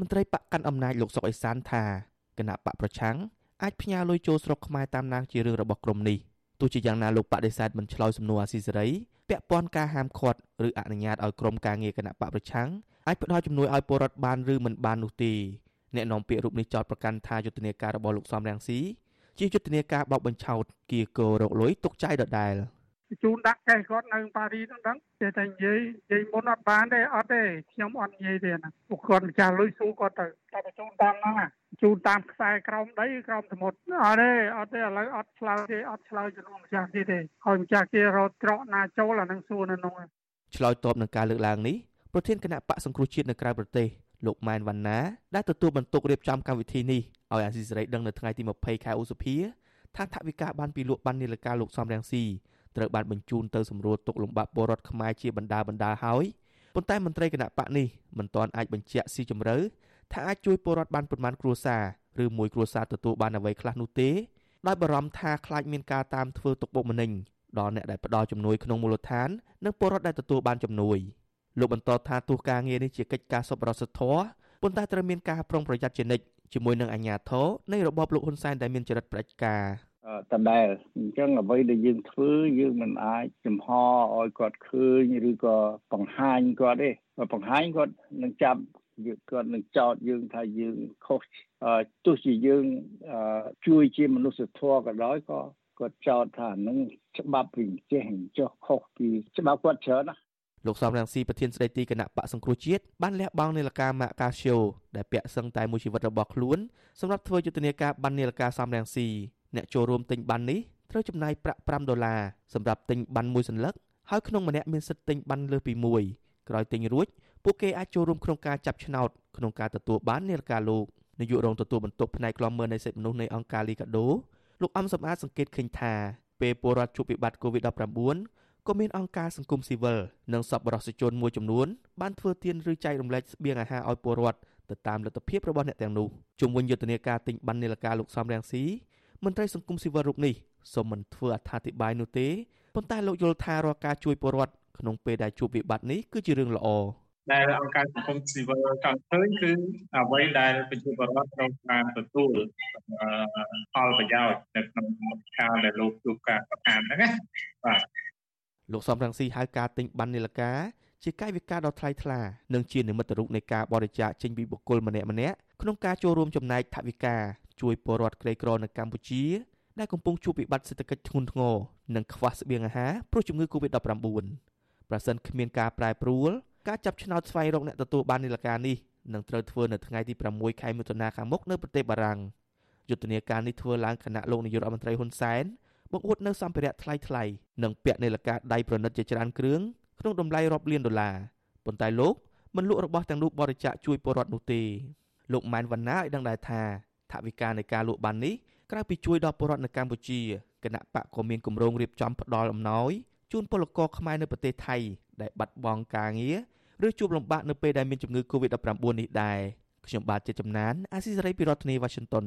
មន្ត្រីបកកាន់អំណាចលោកសុកអេសានថាគណៈបកប្រឆាំងអាចផ្ញើលុយចូលស្រុកខ្មែរតាមនាងជារឿងរបស់ក្រុមនេះទោះជាយ៉ាងណាលោកបដិសេធមិនឆ្លើយសំណួរអាស៊ីសេរីពាក់ព័ន្ធការហាមឃាត់ឬអនុញ្ញាតឲ្យក្រុមការងារគណៈបកប្រឆាំងអាចផ្ដល់ជំនួយឲ្យពលរដ្ឋបានឬមិនបាននោះទេអ្នកនាំពាក្យរូបនេះចោទប្រកាន់ថាយុទ្ធនាការរបស់លោកសំរងស៊ីជាយុទ្ធនាការបោកបញ្ឆោតគៀកោរកលុយទុកចៃដដែល។ ជូនដាក់ចេះគាត់នៅប៉ារីសហ្នឹងដឹងតែតែនិយាយនិយាយមុនអត់បានទេអត់ទេខ្ញុំអត់និយាយទេណាពួកគាត់ម្ចាស់លុយស៊ូគាត់ទៅតែបញ្ជូនតាមហ្នឹងជូនតាមខ្សែក្រោមដីក្រោមសមុទ្រអត់ទេអត់ទេឥឡូវអត់ឆ្លើយទេអត់ឆ្លើយជំនួសម្ចាស់ទេទេហើយម្ចាស់គេរត់ត្រកណាចូលអានឹងសួរនៅនោះឆ្លើយតបនឹងការលើកឡើងនេះប្រធានគណៈបកសង្គ្រោះជាតិនៅក្រៅប្រទេសលោកម៉ែនវណ្ណាដែលទទួលបន្ទុករៀបចំកម្មវិធីនេះឲ្យអាស៊ីសេរីដឹងនៅថ្ងៃទី20ខែឧសភាថាថវិកាបានពីលោកបាននីលការលោកសំរងស៊ី ត្រូវបានបញ្ជូនទៅសម្រួលទុកលំបាកពលរដ្ឋខ្មែរជាបណ្ដាបណ្ដាហើយប៉ុន្តែមន្ត្រីគណៈបកនេះមិនទាន់អាចបញ្ជាក់ស៊ីជម្រៅថាអាចជួយពលរដ្ឋបានប៉ុន្មានគ្រួសារឬមួយគ្រួសារទទួលបានអ្វីខ្លះនោះទេដោយបារម្ភថាខ្លាចមានការតាមធ្វើទុកបុកម្នេញដល់អ្នកដែលផ្ដល់ជំនួយក្នុងមូលដ្ឋាននិងពលរដ្ឋដែលទទួលបានជំនួយលោកបន្តថាទោះការងារនេះជាកិច្ចការសប្បុរសធម៌ប៉ុន្តែត្រូវមានការប្រុងប្រយ័ត្នជានិច្ចជាមួយនឹងអាជ្ញាធរនៃរបបលោកហ៊ុនសែនដែលមានចរិតផ្ដាច់ការ ដដែលអញ្ចឹងអ្វីដែលយើងធ្វើយើងមិនអាចចំហឲ្យគាត់ឃើញឬក៏បង្ហាញគាត់ទេបង្ហាញគាត់នឹងចាប់យើងគាត់នឹងចោទយើងថាយើងខុសទោះជាយើងជួយជាមនុស្សធម៌ក៏ដោយក៏គាត់ចោទថានឹងច្បាប់វិញចេះចុះខុសពីច្បាប់គាត់ច្រើនណាលោកសំរងស៊ីប្រធានស្ដីទីគណៈបកសង្គ្រោះជាតិបានលះបង់នាឡិកាម៉ាកាស៊ីអូដែលពាក់សឹងតែមួយជីវិតរបស់ខ្លួនសម្រាប់ធ្វើយុទ្ធនាការបាននាឡិកាសំរងស៊ី អ្នកចូលរួមទិញបាននេះត្រូវចំណាយប្រាក់5ដុល្លារសម្រាប់ទិញបានមួយសន្លឹកហើយក្នុងម្នាក់មានសិទ្ធិទិញបានលើសពីមួយក្រោយទិញរួចពួកគេអាចចូលរួមក្នុងការចាប់ឆ្នោតក្នុងការទទួលបាននាឡិកាលោកនាយករងទទួលបន្ទុកផ្នែកក្លំមើលនៃសិទ្ធិមនុស្សនៃអង្គការលីកាដូលោកអំសំអាតសង្កេតឃើញថាពេលពលរដ្ឋជួបវិបត្តិ COVID-19 ក៏មានអង្គការសង្គមស៊ីវិលនិងសប្បុរសជនមួយចំនួនបានធ្វើទានឬចែករំលែកស្បៀងអាហារឲ្យពលរដ្ឋទៅតាមលទ្ធភាពរបស់អ្នកទាំងនោះជុំវិញយុទ្ធនាការទិញបាននាឡិកាលោកសំរងស៊ី មន្ត្រីសង្គមស៊ីវិលរូបនេះសូមមិនធ្វើអត្ថាធិប្បាយនោះទេប៉ុន្តែលោកយល់ថារាល់ការជួយពលរដ្ឋក្នុងពេលដែលជួបវិបត្តិនេះគឺជារឿងល្អដែលអង្គការសង្គមស៊ីវិលចង់ឃើញគឺអ្វីដែលប្រជាពលរដ្ឋត្រូវបានទទួលផលប្រយោជន៍នៅក្នុងកាលដែលលោកជួបការប្រកាន់ហ្នឹងណាបាទលោកសំរងស៊ីហៅការទិញបាននីលកាជាកាយវិការដ៏ថ្លៃថ្លានិងជានិមិត្តរូបនៃការបរិច្ចាគចេញពីបុគ្គលម្នាក់ម្នាក់ក្នុងការចូលរួមចំណែកថវិកា ជួយពលរដ្ឋក្រីក្រនៅកម្ពុជាដែលកំពុងជួបវិបត្តិសេដ្ឋកិច្ចធ្ងន់ធ្ងរនិងខ្វះស្បៀងអាហារព្រោះជំងឺ Covid-19 ប្រសិនគ្មានការប្រែប្រួលការចាប់ឆ្នោតស្វែងរកអ្នកទទួលបាននីលការនេះនឹងត្រូវធ្វើនៅថ្ងៃទី6ខែមិថុនាខាងមុខនៅប្រទេសបារាំងយុទ្ធនាការនេះធ្វើឡើងគណៈលោកនាយករដ្ឋមន្ត្រីហ៊ុនសែនបង្អួតនៅសម្ភារៈថ្លៃថ្លៃនិងពាក់នាឡិកាដៃប្រណិតជាច្រើនគ្រឿងក្នុងតម្លៃរាប់លានដុល្លារប៉ុន្តែលោកមិនលក់របស់ទាំងនោះបរិច្ចាគជួយពលរដ្ឋនោះទេលោកម៉ែនវណ្ណាឲ្យដឹងដែរថា ថវិកានៃការលក់បាននេះក្រៅពីជួយដល់ពលរដ្ឋនៅកម្ពុជាគណៈបកក៏មានគម្រោងរៀបចំផ្ដល់អំណោយជូនពលករខ្មែរនៅប្រទេសថៃដែលបាត់បង់ការងារឬជួបលំបាកនៅពេលដែលមានជំងឺ Covid-19 នេះដែរខ្ញុំបាទជាចំណានអាស៊ីសេរីពីរដ្ឋធានី Washington